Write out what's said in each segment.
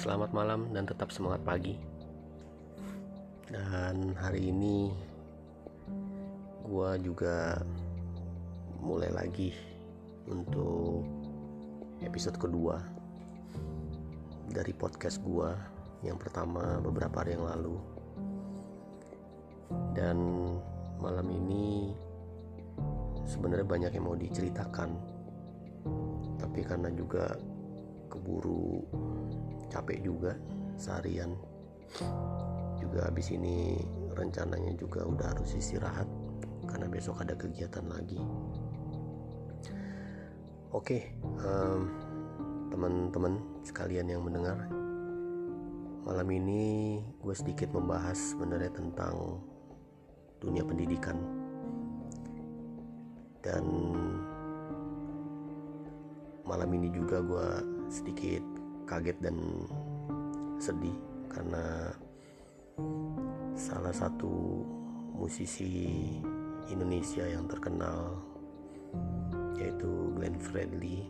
selamat malam dan tetap semangat pagi. Dan hari ini gua juga mulai lagi untuk episode kedua dari podcast gua yang pertama beberapa hari yang lalu. Dan malam ini sebenarnya banyak yang mau diceritakan. Tapi karena juga keburu capek juga seharian. Juga habis ini rencananya juga udah harus istirahat karena besok ada kegiatan lagi. Oke um, teman-teman sekalian yang mendengar malam ini gue sedikit membahas sebenarnya tentang dunia pendidikan. Dan malam ini juga gue sedikit kaget dan sedih karena salah satu musisi Indonesia yang terkenal yaitu Glenn Fredly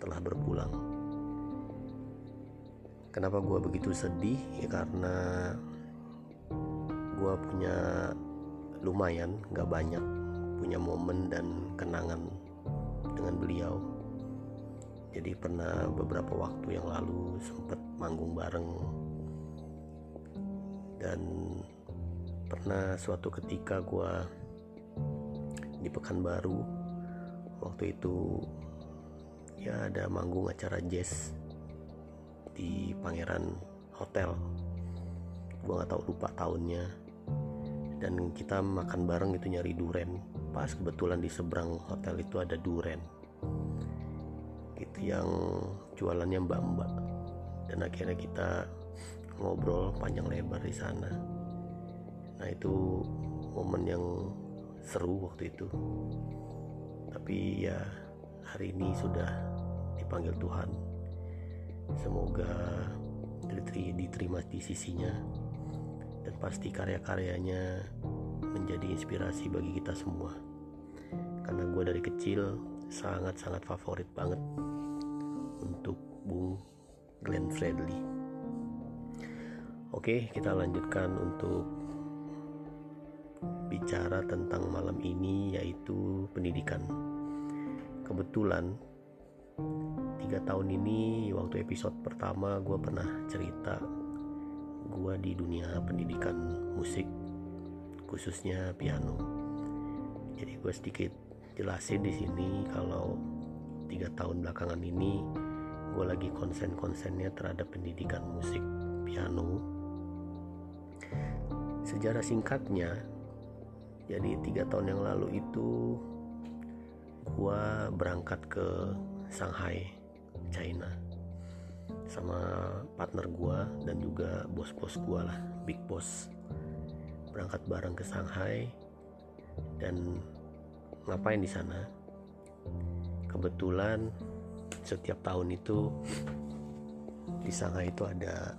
telah berpulang. Kenapa gue begitu sedih? Ya karena gue punya lumayan, gak banyak punya momen dan kenangan dengan beliau jadi pernah beberapa waktu yang lalu sempat manggung bareng. Dan pernah suatu ketika gue di Pekanbaru waktu itu ya ada manggung acara jazz di Pangeran Hotel. Gue nggak tahu lupa tahunnya. Dan kita makan bareng itu nyari duren pas kebetulan di seberang hotel itu ada duren gitu yang jualannya mbak-mbak. Dan akhirnya kita ngobrol panjang lebar di sana. Nah itu momen yang seru waktu itu. Tapi ya hari ini sudah dipanggil Tuhan. Semoga diterima di sisinya. Dan pasti karya-karyanya menjadi inspirasi bagi kita semua. Karena gue dari kecil sangat-sangat favorit banget Bung Glenn Fredly. Oke, kita lanjutkan untuk bicara tentang malam ini yaitu pendidikan. Kebetulan tiga tahun ini waktu episode pertama gue pernah cerita gue di dunia pendidikan musik khususnya piano. Jadi gue sedikit jelasin di sini kalau tiga tahun belakangan ini gue lagi konsen-konsennya terhadap pendidikan musik piano. Sejarah singkatnya jadi tiga tahun yang lalu itu gue berangkat ke Shanghai China sama partner gue dan juga bos-bos gue lah big boss. Berangkat bareng ke Shanghai dan ngapain di sana? Kebetulan setiap tahun itu di Shanghai itu ada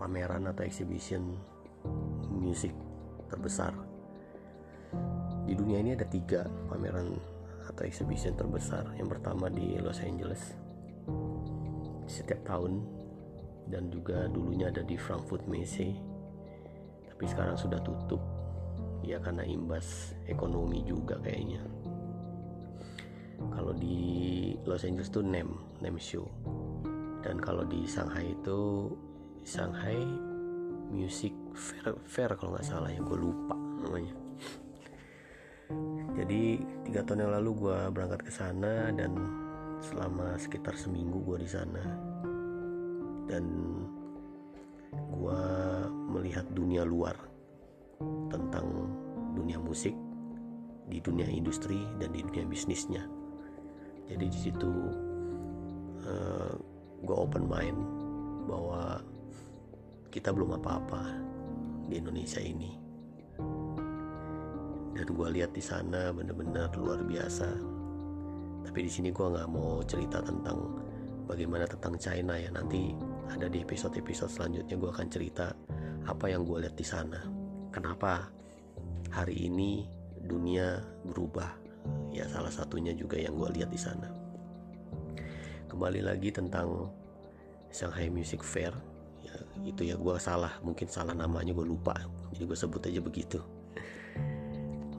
pameran atau exhibition musik terbesar. Di dunia ini ada tiga pameran atau exhibition terbesar. Yang pertama di Los Angeles setiap tahun dan juga dulunya ada di Frankfurt Messe tapi sekarang sudah tutup. Ya karena imbas ekonomi juga kayaknya kalau di Los Angeles tuh NEM NEM Show. Dan kalau di Shanghai itu Shanghai Music Fair, Fair kalau nggak salah ya gue lupa namanya. Jadi tiga tahun yang lalu gue berangkat ke sana dan selama sekitar seminggu gue di sana. Dan gue melihat dunia luar tentang dunia musik di dunia industri dan di dunia bisnisnya jadi di situ uh, eh, gue open mind bahwa kita belum apa-apa di Indonesia ini. Dan gue lihat di sana bener-bener luar biasa. Tapi di sini gue nggak mau cerita tentang bagaimana tentang China ya. Nanti ada di episode-episode selanjutnya gue akan cerita apa yang gue lihat di sana. Kenapa hari ini dunia berubah ya salah satunya juga yang gue lihat di sana. Kembali lagi tentang Shanghai Music Fair. Ya, itu ya gue salah mungkin salah namanya gue lupa. Jadi gue sebut aja begitu.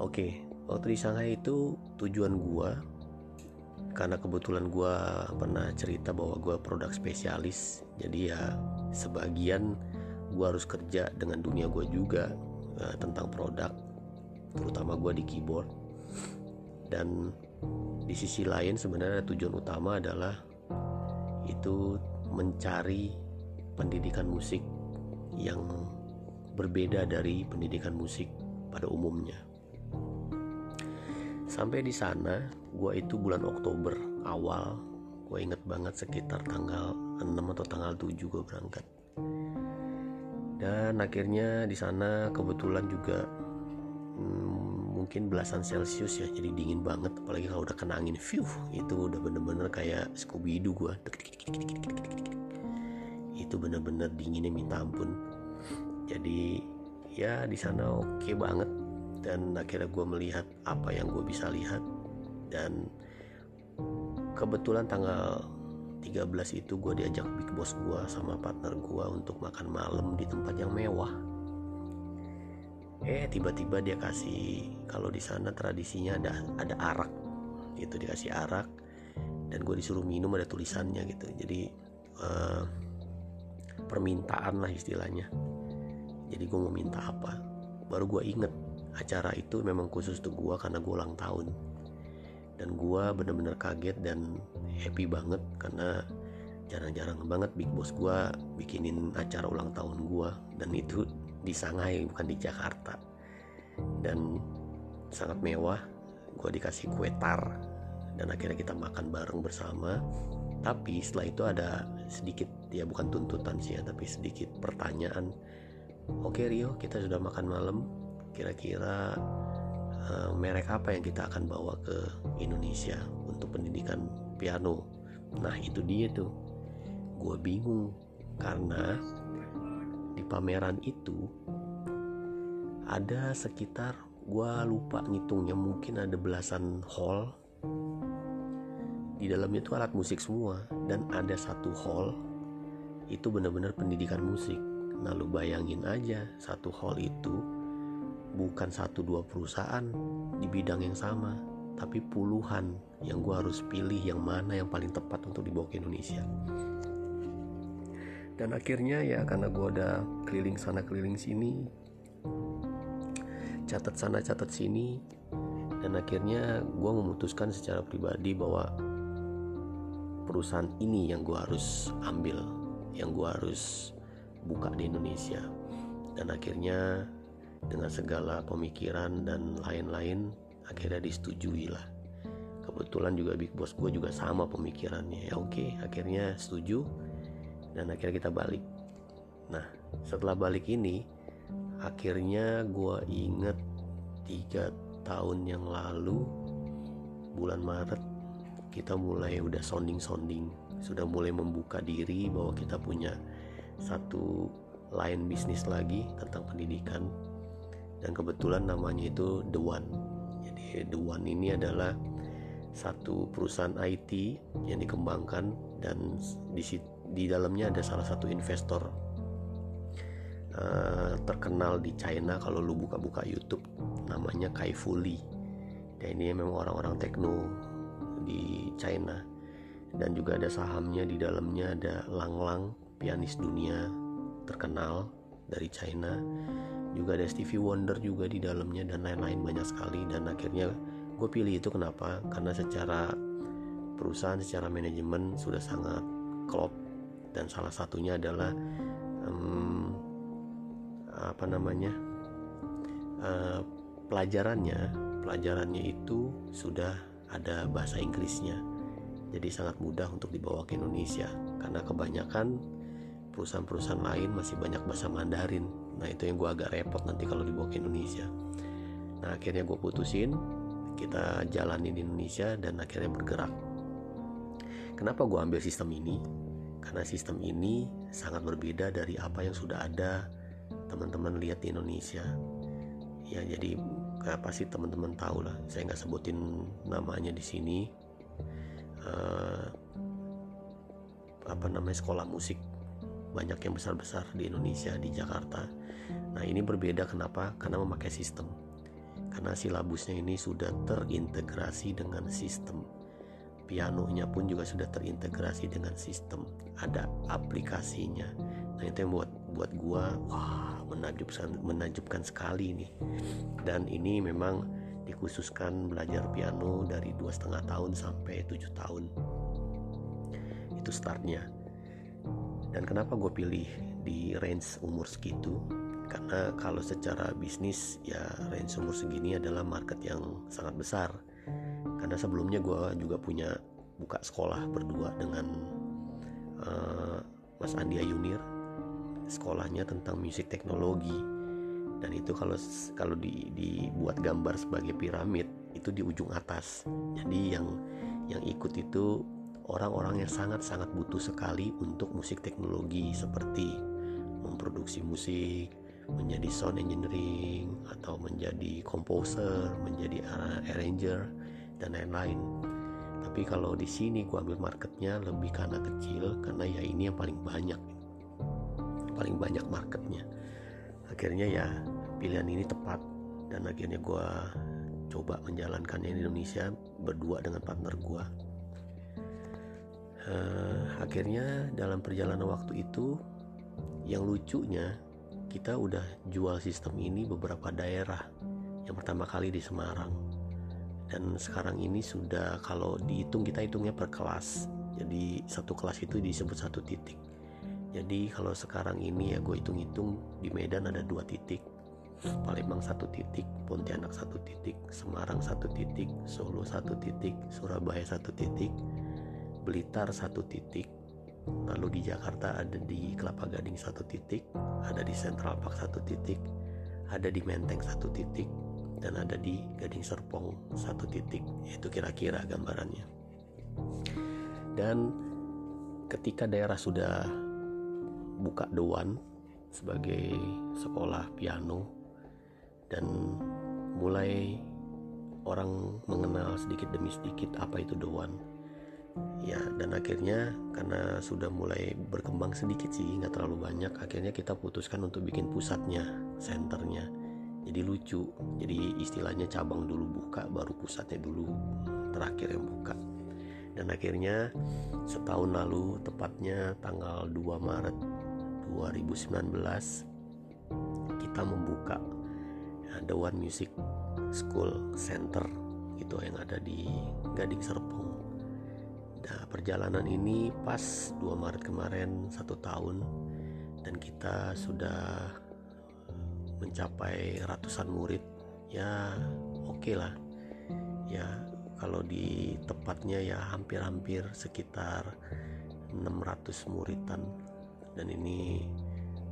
Oke waktu di Shanghai itu tujuan gue karena kebetulan gue pernah cerita bahwa gue produk spesialis jadi ya sebagian gue harus kerja dengan dunia gue juga uh, tentang produk terutama gue di keyboard dan di sisi lain sebenarnya tujuan utama adalah itu mencari pendidikan musik yang berbeda dari pendidikan musik pada umumnya. Sampai di sana, gue itu bulan Oktober awal, gue inget banget sekitar tanggal 6 atau tanggal 7 gue berangkat. Dan akhirnya di sana kebetulan juga mungkin belasan celcius ya, jadi dingin banget. Apalagi kalau udah kena angin, view itu udah bener-bener kayak Scooby Doo gue itu bener-bener dinginnya minta ampun. Jadi ya di sana oke okay banget. Dan akhirnya gue melihat apa yang gue bisa lihat. Dan kebetulan tanggal 13 itu gue diajak big boss gue sama partner gue untuk makan malam di tempat yang mewah eh tiba-tiba dia kasih kalau di sana tradisinya ada ada arak itu dikasih arak dan gue disuruh minum ada tulisannya gitu. Jadi uh, permintaan lah istilahnya. Jadi gue mau minta apa? Baru gue inget acara itu memang khusus untuk gue karena gue ulang tahun. Dan gue bener-bener kaget dan happy banget karena jarang-jarang banget big boss gue bikinin acara ulang tahun gue dan itu di Shanghai bukan di Jakarta. Dan sangat mewah gue dikasih kue tar. Dan akhirnya kita makan bareng bersama. Tapi setelah itu ada sedikit ya bukan tuntutan sih ya tapi sedikit pertanyaan. Oke Rio kita sudah makan malam. Kira-kira uh, merek apa yang kita akan bawa ke Indonesia untuk pendidikan piano? Nah itu dia tuh. Gue bingung karena di pameran itu ada sekitar gue lupa ngitungnya mungkin ada belasan hall. Di dalamnya itu alat musik semua dan ada satu hall itu benar-benar pendidikan musik. Nah lu bayangin aja satu hall itu bukan satu dua perusahaan di bidang yang sama tapi puluhan yang gue harus pilih yang mana yang paling tepat untuk dibawa ke Indonesia dan akhirnya ya karena gue udah keliling sana keliling sini catat sana catat sini dan akhirnya gue memutuskan secara pribadi bahwa perusahaan ini yang gue harus ambil yang gue harus buka di Indonesia. Dan akhirnya dengan segala pemikiran dan lain-lain akhirnya disetujui lah kebetulan juga big boss gue juga sama pemikirannya. Ya oke akhirnya setuju dan akhirnya kita balik. Nah setelah balik ini akhirnya gue inget tiga tahun yang lalu bulan Maret kita mulai udah sounding-sounding. Sudah mulai membuka diri bahwa kita punya satu lain bisnis lagi tentang pendidikan. Dan kebetulan namanya itu The One. Jadi The One ini adalah satu perusahaan IT yang dikembangkan dan di di dalamnya ada salah satu investor uh, terkenal di China kalau lu buka-buka YouTube namanya Kai Fu Lee. Dan ini memang orang-orang tekno di China. Dan juga ada sahamnya di dalamnya ada Lang Lang pianis dunia terkenal dari China. Juga ada Stevie Wonder juga di dalamnya dan lain-lain banyak sekali. Dan akhirnya gue pilih itu kenapa? Karena secara perusahaan secara manajemen sudah sangat klop dan salah satunya adalah um, apa namanya uh, pelajarannya pelajarannya itu sudah ada bahasa Inggrisnya. Jadi sangat mudah untuk dibawa ke Indonesia karena kebanyakan perusahaan-perusahaan lain masih banyak bahasa Mandarin. Nah itu yang gue agak repot nanti kalau dibawa ke Indonesia. Nah akhirnya gue putusin kita jalani di Indonesia dan akhirnya bergerak. Kenapa gue ambil sistem ini? Karena sistem ini sangat berbeda dari apa yang sudah ada teman-teman lihat di Indonesia. Ya jadi kayak pasti teman-teman tahu lah saya nggak sebutin namanya di sini. Uh, apa namanya sekolah musik banyak yang besar-besar di Indonesia di Jakarta. Nah ini berbeda kenapa? Karena memakai sistem. Karena silabusnya ini sudah terintegrasi dengan sistem pianonya pun juga sudah terintegrasi dengan sistem ada aplikasinya. Nah itu yang buat buat gua wah menakjubkan menakjubkan sekali nih. Dan ini memang dikhususkan belajar piano dari dua setengah tahun sampai tujuh tahun. Itu startnya. Dan kenapa gue pilih di range umur segitu? Karena kalau secara bisnis ya range umur segini adalah market yang sangat besar karena sebelumnya gue juga punya buka sekolah berdua dengan uh, Mas Andi Ayunir. Sekolahnya tentang musik teknologi. Dan itu kalau kalau di, dibuat gambar sebagai piramid itu di ujung atas. Jadi yang yang ikut itu orang-orang yang sangat-sangat butuh sekali untuk musik teknologi seperti memproduksi musik menjadi sound engineering atau menjadi composer menjadi arranger dan lain-lain. Tapi kalau di sini gue ambil marketnya lebih karena kecil karena ya ini yang paling banyak. Paling banyak marketnya. Akhirnya ya pilihan ini tepat. Dan akhirnya gue coba menjalankannya di Indonesia berdua dengan partner gue uh, akhirnya dalam perjalanan waktu itu yang lucunya kita udah jual sistem ini beberapa daerah. Yang pertama kali di Semarang dan sekarang ini sudah kalau dihitung kita hitungnya per kelas. Jadi satu kelas itu disebut satu titik. Jadi kalau sekarang ini ya gue hitung-hitung di Medan ada dua titik Palembang satu titik, Pontianak satu titik, Semarang satu titik, Solo satu titik, Surabaya satu titik, Blitar satu titik, lalu di Jakarta ada di Kelapa Gading satu titik, ada di Central Park satu titik, ada di Menteng satu titik, dan ada di Gading Serpong satu titik itu kira-kira gambarannya. Dan ketika daerah sudah buka doan sebagai sekolah piano dan mulai orang mengenal sedikit demi sedikit apa itu doan ya dan akhirnya karena sudah mulai berkembang sedikit sih nggak terlalu banyak akhirnya kita putuskan untuk bikin pusatnya senternya jadi lucu. Jadi istilahnya cabang dulu buka baru pusatnya dulu terakhir yang buka. Dan akhirnya setahun lalu tepatnya tanggal 2 Maret 2019 kita membuka ya, The One Music School Center itu yang ada di Gading Serpong. Nah perjalanan ini pas 2 Maret kemarin satu tahun. Dan kita sudah mencapai ratusan murid ya oke okay lah. Ya kalau di tepatnya ya hampir-hampir sekitar 600 muridan dan ini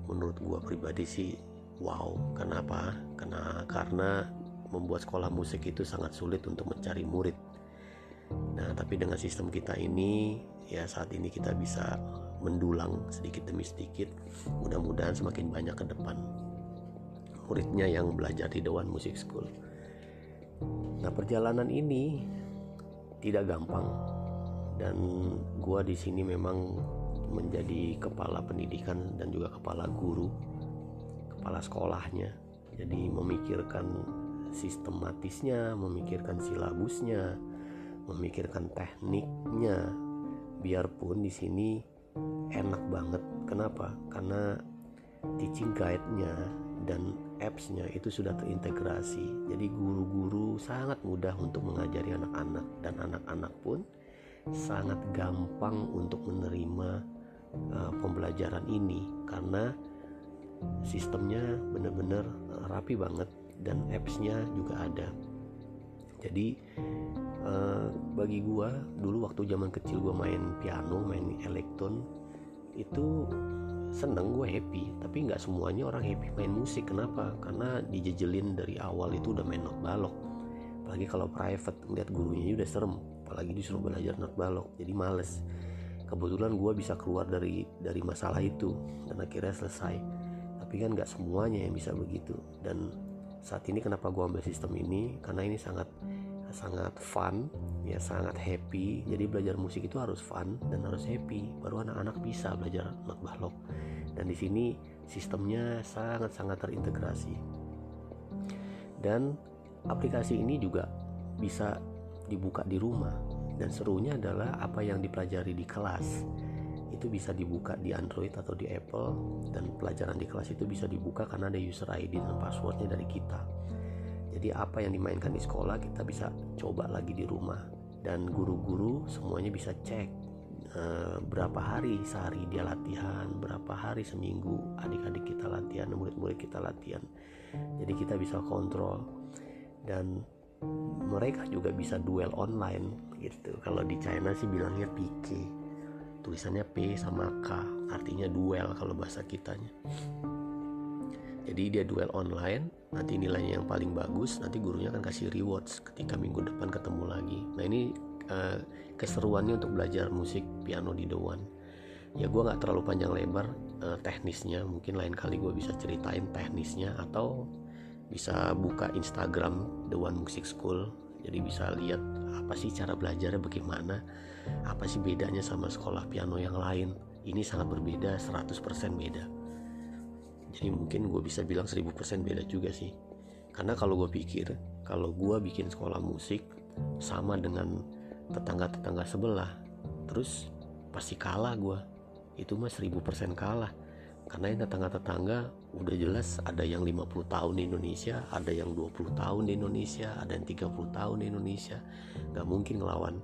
menurut gua pribadi sih wow. Kenapa? Karena karena membuat sekolah musik itu sangat sulit untuk mencari murid. Nah tapi dengan sistem kita ini ya saat ini kita bisa mendulang sedikit demi sedikit. Mudah-mudahan semakin banyak ke depan muridnya yang belajar di Dewan Music School. Nah, perjalanan ini tidak gampang dan gua di sini memang menjadi kepala pendidikan dan juga kepala guru, kepala sekolahnya. Jadi memikirkan sistematisnya, memikirkan silabusnya, memikirkan tekniknya. Biarpun di sini enak banget. Kenapa? Karena teaching guide-nya dan apps-nya itu sudah terintegrasi. Jadi guru-guru sangat mudah untuk mengajari anak-anak dan anak-anak pun sangat gampang untuk menerima uh, pembelajaran ini karena sistemnya benar-benar rapi banget dan apps-nya juga ada. Jadi uh, bagi gua dulu waktu zaman kecil gua main piano, main elektron itu seneng gue happy. Tapi nggak semuanya orang happy main musik. Kenapa? Karena dijejelin dari awal itu udah main not balok apalagi kalau private ngeliat gurunya udah serem. Apalagi disuruh belajar not balok jadi males. Kebetulan gue bisa keluar dari dari masalah itu dan akhirnya selesai. Tapi kan nggak semuanya yang bisa begitu. Dan saat ini kenapa gue ambil sistem ini? Karena ini sangat sangat fun ya sangat happy. Jadi belajar musik itu harus fun dan harus happy. Baru anak-anak bisa belajar not balok dan di sini sistemnya sangat-sangat terintegrasi. Dan aplikasi ini juga bisa dibuka di rumah. Dan serunya adalah apa yang dipelajari di kelas. Itu bisa dibuka di Android atau di Apple. Dan pelajaran di kelas itu bisa dibuka karena ada user ID dan passwordnya dari kita. Jadi apa yang dimainkan di sekolah kita bisa coba lagi di rumah dan guru-guru semuanya bisa cek e, berapa hari sehari dia latihan berapa hari seminggu adik-adik kita latihan murid-murid kita latihan. Jadi kita bisa kontrol. Dan mereka juga bisa duel online gitu. Kalau di China sih bilangnya PK tulisannya P sama K artinya duel kalau bahasa kitanya jadi dia duel online nanti nilainya yang paling bagus nanti gurunya akan kasih rewards ketika minggu depan ketemu lagi. Nah ini uh, keseruannya untuk belajar musik piano di One. Ya gue nggak terlalu panjang lebar uh, teknisnya. Mungkin lain kali gue bisa ceritain teknisnya atau bisa buka Instagram One Music School. Jadi bisa lihat apa sih cara belajarnya bagaimana apa sih bedanya sama sekolah piano yang lain. Ini sangat berbeda 100% beda jadi mungkin gue bisa bilang 1000% beda juga sih. Karena kalau gue pikir kalau gue bikin sekolah musik sama dengan tetangga-tetangga sebelah terus pasti kalah gue itu mah 1000% kalah. Karena yang tetangga-tetangga udah jelas ada yang 50 tahun di Indonesia ada yang 20 tahun di Indonesia ada yang 30 tahun di Indonesia. Gak mungkin ngelawan.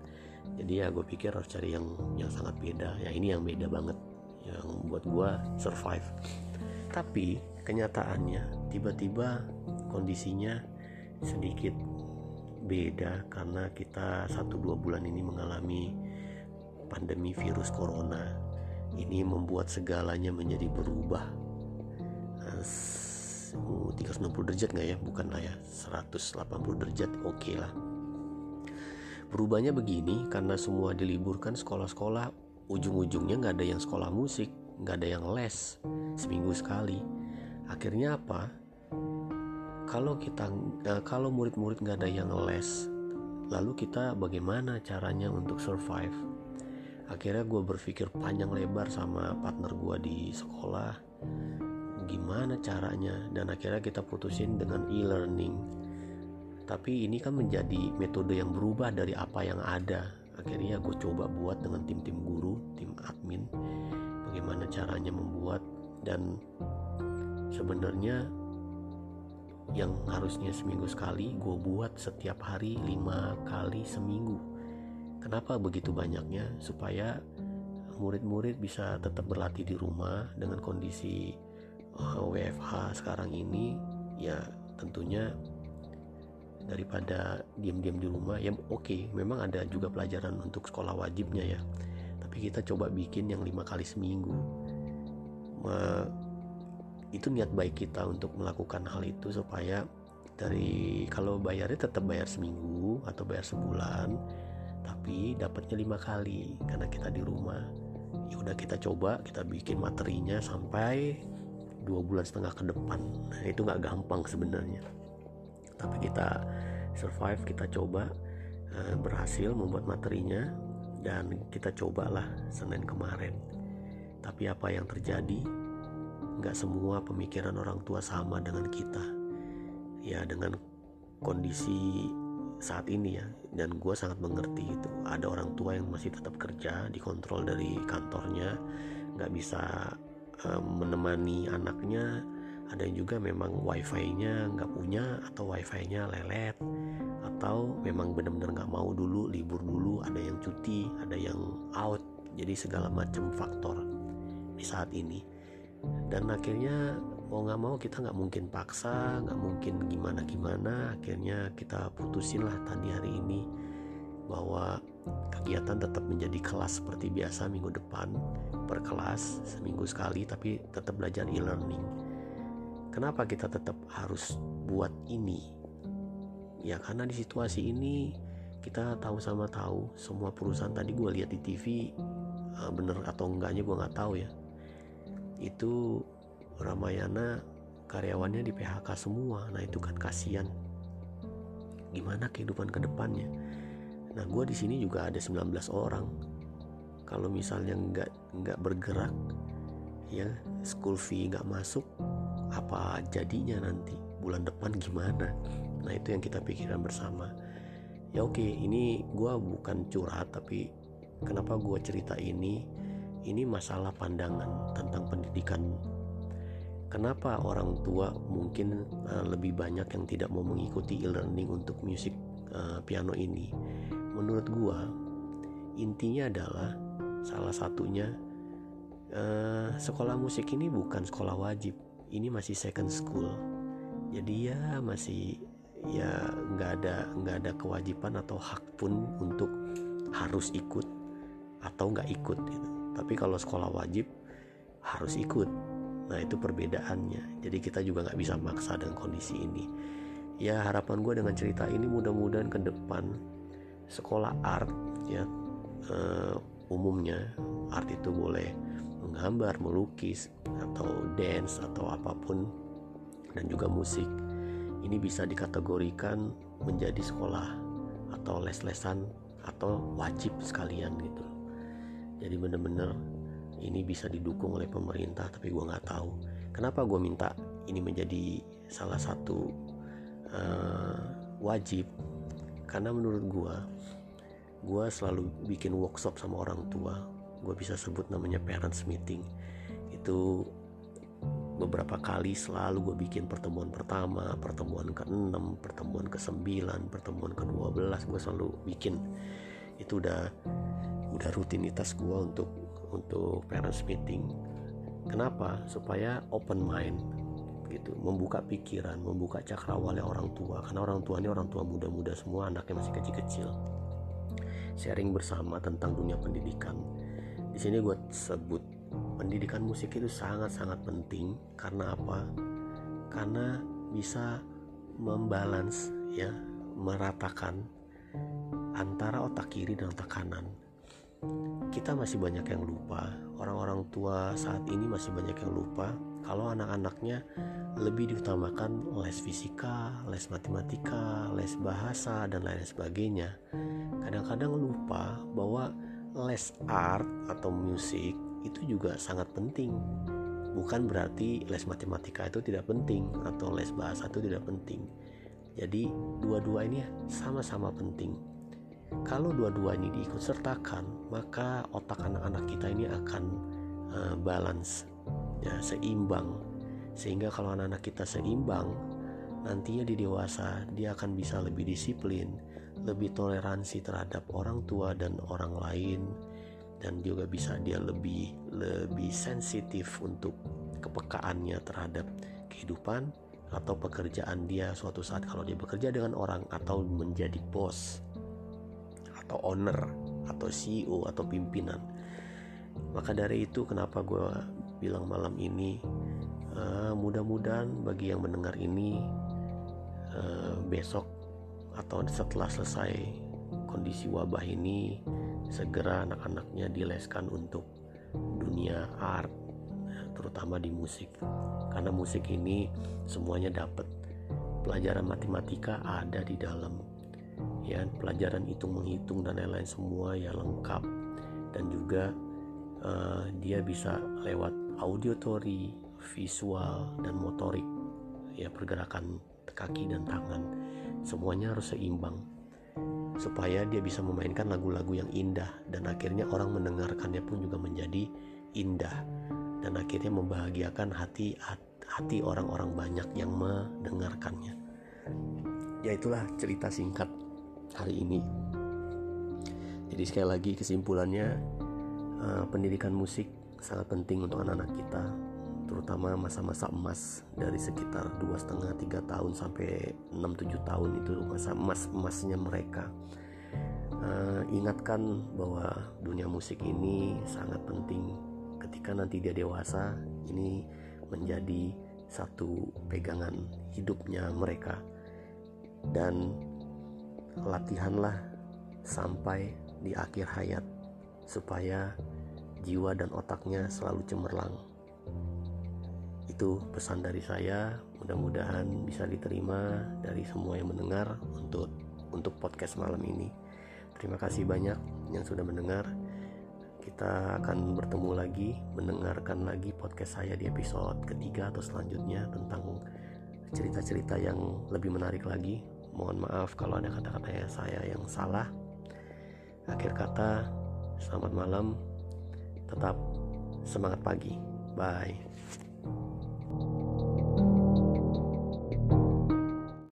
Jadi ya gue pikir harus cari yang yang sangat beda. Ya ini yang beda banget yang buat gue survive tapi kenyataannya tiba-tiba kondisinya sedikit beda karena kita satu dua bulan ini mengalami pandemi virus corona. Ini membuat segalanya menjadi berubah. 360 derajat nggak ya? Bukan lah ya 180 derajat oke okay lah. Berubahnya begini karena semua diliburkan sekolah-sekolah. Ujung-ujungnya nggak ada yang sekolah musik nggak ada yang les seminggu sekali. Akhirnya apa? Kalau kita uh, kalau murid-murid nggak ada yang les lalu kita bagaimana caranya untuk survive? Akhirnya gue berpikir panjang lebar sama partner gue di sekolah gimana caranya? Dan akhirnya kita putusin dengan e-learning. Tapi ini kan menjadi metode yang berubah dari apa yang ada. Akhirnya gue coba buat dengan tim-tim guru tim admin bagaimana caranya membuat dan sebenarnya yang harusnya seminggu sekali gue buat setiap hari lima kali seminggu. Kenapa begitu banyaknya? Supaya murid-murid bisa tetap berlatih di rumah dengan kondisi uh, eh, WFH sekarang ini. Ya tentunya daripada diam-diam di rumah ya oke okay, memang ada juga pelajaran untuk sekolah wajibnya ya tapi kita coba bikin yang lima kali seminggu. Ma, itu niat baik kita untuk melakukan hal itu supaya dari kalau bayarnya tetap bayar seminggu atau bayar sebulan tapi dapatnya lima kali. Karena kita di rumah ya udah kita coba kita bikin materinya sampai dua bulan setengah ke depan. Nah, itu nggak gampang sebenarnya. Tapi kita survive kita coba eh, berhasil membuat materinya dan kita cobalah Senin kemarin. Tapi apa yang terjadi? Nggak semua pemikiran orang tua sama dengan kita. Ya dengan kondisi saat ini ya. Dan gue sangat mengerti itu. Ada orang tua yang masih tetap kerja dikontrol dari kantornya. Nggak bisa um, menemani anaknya. Ada yang juga memang wifi-nya nggak punya atau wifi-nya lelet atau memang benar-benar nggak mau dulu libur dulu ada yang cuti ada yang out jadi segala macam faktor di saat ini. Dan akhirnya mau nggak mau kita nggak mungkin paksa nggak mungkin gimana gimana akhirnya kita putusin lah tadi hari ini bahwa kegiatan tetap menjadi kelas seperti biasa minggu depan per kelas seminggu sekali tapi tetap belajar e-learning. Kenapa kita tetap harus buat ini ya karena di situasi ini kita tahu sama tahu semua perusahaan tadi gue lihat di TV uh, bener atau enggaknya gue nggak tahu ya. Itu Ramayana karyawannya di PHK semua. Nah itu kan kasihan. Gimana kehidupan ke depannya nah gue di sini juga ada 19 orang. Kalau misalnya nggak nggak bergerak ya school fee nggak masuk apa jadinya nanti? Bulan depan gimana nah itu yang kita pikirkan bersama. Ya oke ini gue bukan curhat tapi kenapa gue cerita ini? Ini masalah pandangan tentang pendidikan. Kenapa orang tua mungkin uh, lebih banyak yang tidak mau mengikuti e-learning untuk musik uh, piano ini? Menurut gue intinya adalah salah satunya uh, sekolah musik ini bukan sekolah wajib. Ini masih second school. Jadi ya masih ya nggak ada nggak ada kewajiban atau hak pun untuk harus ikut atau nggak ikut gitu. Tapi kalau sekolah wajib harus ikut. Nah itu perbedaannya. Jadi kita juga nggak bisa maksa dengan kondisi ini. Ya harapan gue dengan cerita ini mudah-mudahan ke depan sekolah art ya uh, umumnya art itu boleh menggambar, melukis atau dance atau apa pun dan juga musik ini bisa dikategorikan menjadi sekolah atau les-lesan atau wajib sekalian gitu. Jadi bener-bener ini bisa didukung oleh pemerintah tapi gue nggak tahu. Kenapa gue minta ini menjadi salah satu uh, wajib? Karena menurut gue gue selalu bikin workshop sama orang tua. Gue bisa sebut namanya parents meeting. Itu beberapa kali selalu gue bikin pertemuan pertama, pertemuan ke-6, pertemuan ke-9, pertemuan ke-12 gue selalu bikin itu udah udah rutinitas gue untuk untuk parents meeting. Kenapa? Supaya open mind gitu, membuka pikiran, membuka cakrawala orang tua karena orang tua ini orang tua muda-muda semua anaknya masih kecil-kecil. Sharing bersama tentang dunia pendidikan. Di sini gue sebut pendidikan musik itu sangat-sangat penting karena apa? Karena bisa membalance ya, meratakan antara otak kiri dan otak kanan. Kita masih banyak yang lupa, orang-orang tua saat ini masih banyak yang lupa kalau anak-anaknya lebih diutamakan les fisika, les matematika, les bahasa dan lain sebagainya. Kadang-kadang lupa bahwa les art atau musik itu juga sangat penting. Bukan berarti les matematika itu tidak penting atau les bahasa itu tidak penting. Jadi dua-dua ini sama-sama penting. Kalau dua-dua ini diikut sertakan maka otak anak-anak kita ini akan uh, balance ya seimbang. Sehingga kalau anak-anak kita seimbang nantinya di dewasa dia akan bisa lebih disiplin lebih toleransi terhadap orang tua dan orang lain dan juga bisa dia lebih lebih sensitif untuk kepekaannya terhadap kehidupan atau pekerjaan dia suatu saat kalau dia bekerja dengan orang atau menjadi bos atau owner atau CEO atau pimpinan. Maka dari itu kenapa gue bilang malam ini uh, mudah-mudahan bagi yang mendengar ini uh, besok atau setelah selesai kondisi wabah ini segera anak-anaknya dileskan untuk dunia art terutama di musik. Karena musik ini semuanya dapat. Pelajaran matematika ada di dalam. Ya pelajaran hitung menghitung dan lain-lain semua ya lengkap. Dan juga uh, dia bisa lewat auditory visual dan motorik. Ya pergerakan kaki dan tangan. Semuanya harus seimbang supaya dia bisa memainkan lagu-lagu yang indah dan akhirnya orang mendengarkannya pun juga menjadi indah dan akhirnya membahagiakan hati hati orang-orang banyak yang mendengarkannya. Ya itulah cerita singkat hari ini. Jadi sekali lagi kesimpulannya uh, pendidikan musik sangat penting untuk anak-anak kita terutama masa-masa emas dari sekitar dua setengah tiga tahun sampai 6-7 tahun itu masa emas emasnya mereka. Uh, ingatkan bahwa dunia musik ini sangat penting. Ketika nanti dia dewasa ini menjadi satu pegangan hidupnya mereka. Dan latihanlah sampai di akhir hayat supaya jiwa dan otaknya selalu cemerlang itu pesan dari saya mudah-mudahan bisa diterima dari semua yang mendengar untuk untuk podcast malam ini. Terima kasih banyak yang sudah mendengar. Kita akan bertemu lagi, mendengarkan lagi podcast saya di episode ketiga atau selanjutnya tentang cerita-cerita yang lebih menarik lagi. Mohon maaf kalau ada kata-kata saya yang salah. Akhir kata, selamat malam. Tetap semangat pagi. Bye.